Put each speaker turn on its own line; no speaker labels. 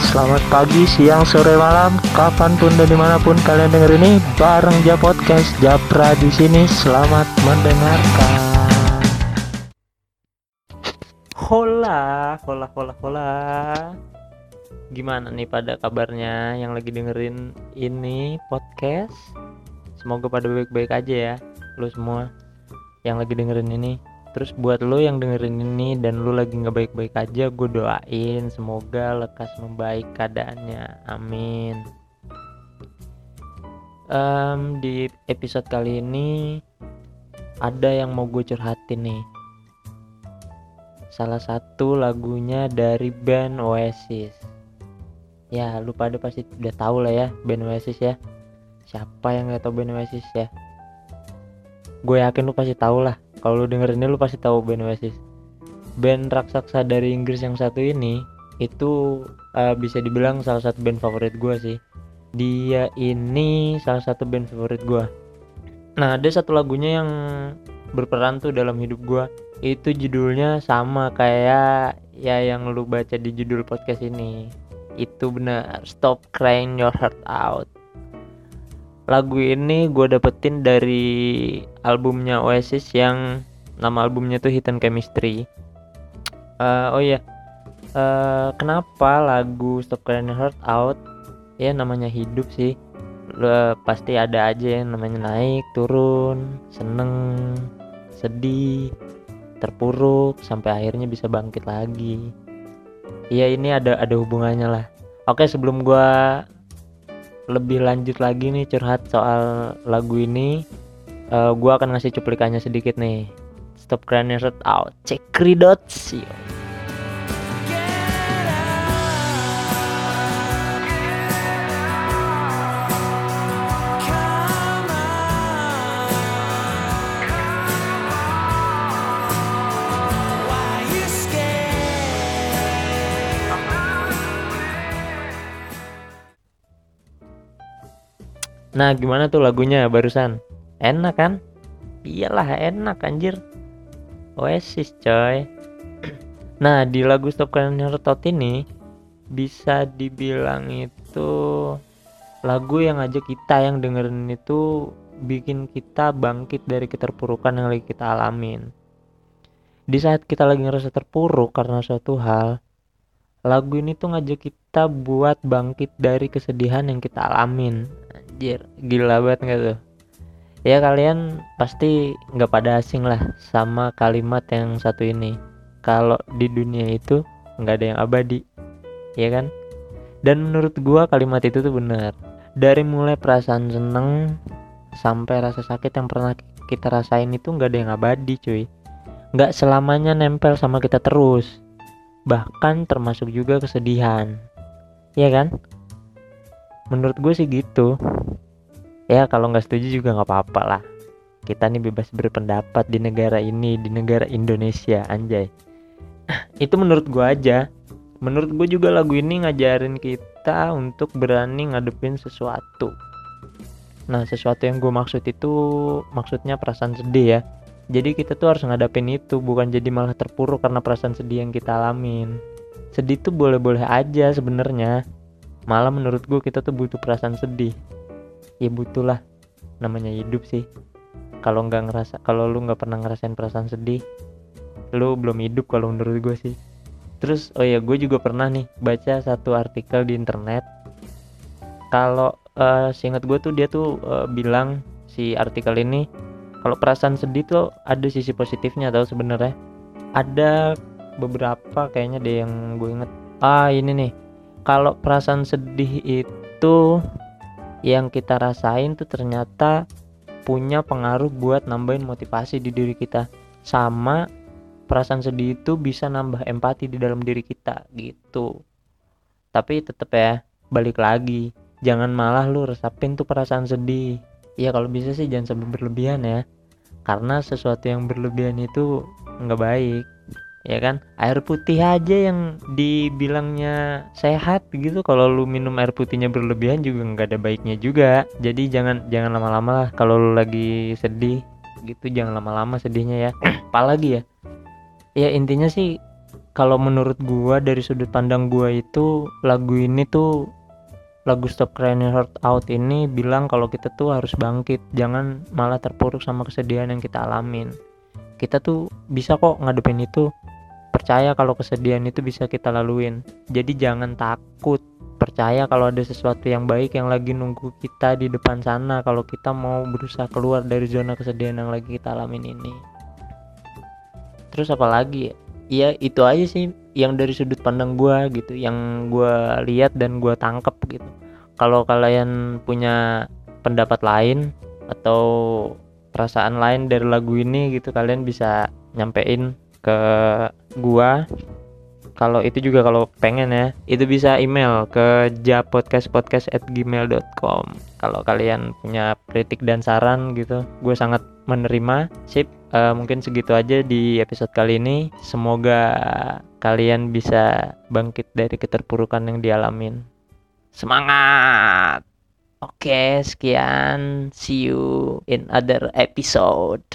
selamat pagi, siang, sore, malam, kapan pun dan di mana pun kalian denger ini bareng Ja Podcast Japra di sini. Selamat mendengarkan. Hola, hola, hola, hola. Gimana nih pada kabarnya yang lagi dengerin ini podcast? Semoga pada baik-baik aja ya, lu semua yang lagi dengerin ini terus buat lo yang dengerin ini dan lo lagi nggak baik-baik aja gue doain semoga lekas membaik keadaannya. Amin. Um, di episode kali ini ada yang mau gue curhatin nih. Salah satu lagunya dari band Oasis. Ya lu pada pasti udah tahu lah ya band Oasis ya. Siapa yang gak tau band Oasis ya? Gue yakin lu pasti tahu lah kalau lu denger ini lu pasti tahu band Oasis band raksasa dari Inggris yang satu ini itu uh, bisa dibilang salah satu band favorit gue sih. Dia ini salah satu band favorit gue nah ada satu lagunya yang berperan tuh dalam hidup gue itu judulnya sama kayak ya yang lu baca di judul podcast ini. Itu benar stop crying your heart out lagu ini gue dapetin dari albumnya Oasis yang nama albumnya tuh Hidden Chemistry. Uh, oh iya. Uh, kenapa lagu Stop Crying Heart Out ya namanya hidup sih Lu, pasti ada aja yang namanya naik turun seneng sedih terpuruk sampai akhirnya bisa bangkit lagi. Iya ini ada ada hubungannya lah. Oke sebelum gue lebih lanjut lagi nih curhat soal lagu ini. Uh, eh, gue akan ngasih cuplikannya sedikit nih. Stop crying out. Check dots Nah gimana tuh lagunya barusan? Enak kan? Iyalah enak anjir. Oasis coy. Nah di lagu Stop Crying Tot ini bisa dibilang itu lagu yang aja kita yang dengerin itu bikin kita bangkit dari keterpurukan yang lagi kita alamin. Di saat kita lagi ngerasa terpuruk karena suatu hal, lagu ini tuh ngajak kita buat bangkit dari kesedihan yang kita alamin. Anjir gila banget gak tuh? Ya kalian pasti nggak pada asing lah sama kalimat yang satu ini. Kalau di dunia itu nggak ada yang abadi ya kan? Dan menurut gua kalimat itu tuh benar. Dari mulai perasaan seneng sampai rasa sakit yang pernah kita rasain itu nggak ada yang abadi cuy. Nggak selamanya nempel sama kita terus bahkan termasuk juga kesedihan. Ya kan? Menurut gue sih gitu. Ya kalau nggak setuju juga nggak apa-apa lah. Kita nih bebas berpendapat di negara ini di negara Indonesia anjay. Itu menurut gue aja. Menurut gue juga lagu ini ngajarin kita untuk berani ngadepin sesuatu. Nah sesuatu yang gue maksud itu maksudnya perasaan sedih ya jadi kita tuh harus ngadapin itu bukan jadi malah terpuruk karena perasaan sedih yang kita alamin. Sedih tuh boleh-boleh aja sebenarnya. Malah menurut gue kita tuh butuh perasaan sedih. Ya butuh lah namanya hidup sih. Kalau nggak ngerasa kalau lu nggak pernah ngerasain perasaan sedih lu belum hidup kalau menurut gue sih. Terus oh ya gue juga pernah nih baca satu artikel di internet. Kalau uh, seingat gue tuh dia tuh uh, bilang si artikel ini kalau perasaan sedih tuh ada sisi positifnya tau sebenarnya. Ada beberapa kayaknya deh yang gue inget ah ini nih. Kalau perasaan sedih itu yang kita rasain tuh ternyata punya pengaruh buat nambahin motivasi di diri kita. Sama perasaan sedih itu bisa nambah empati di dalam diri kita gitu. Tapi tetep ya balik lagi. Jangan malah lu resapin tuh perasaan sedih ya kalau bisa sih jangan sampai berlebihan ya. Karena sesuatu yang berlebihan itu nggak baik ya kan? Air putih aja yang dibilangnya sehat gitu. Kalau lu minum air putihnya berlebihan juga nggak ada baiknya juga. Jadi jangan jangan lama-lama lah. Kalau lu lagi sedih gitu jangan lama-lama sedihnya ya. Apalagi ya? Ya intinya sih kalau menurut gua dari sudut pandang gua itu lagu ini tuh lagu Stop Crying Your Heart Out ini bilang kalau kita tuh harus bangkit jangan malah terpuruk sama kesedihan yang kita alamin. Kita tuh bisa kok ngadepin itu. Percaya kalau kesedihan itu bisa kita laluin. Jadi jangan takut. Percaya kalau ada sesuatu yang baik yang lagi nunggu kita di depan sana kalau kita mau berusaha keluar dari zona kesedihan yang lagi kita alamin ini. Terus apa lagi? ya itu aja sih yang dari sudut pandang gua gitu yang gua lihat dan gua tangkep gitu. Kalau kalian punya pendapat lain atau perasaan lain dari lagu ini gitu kalian bisa nyampein ke gua kalau itu juga kalau pengen ya itu bisa email ke japodcastpodcast@gmail.com kalau kalian punya kritik dan saran gitu gue sangat menerima. Sip uh, mungkin segitu aja di episode kali ini. Semoga kalian bisa bangkit dari keterpurukan yang dialamin. Semangat! Oke sekian. See you in other episode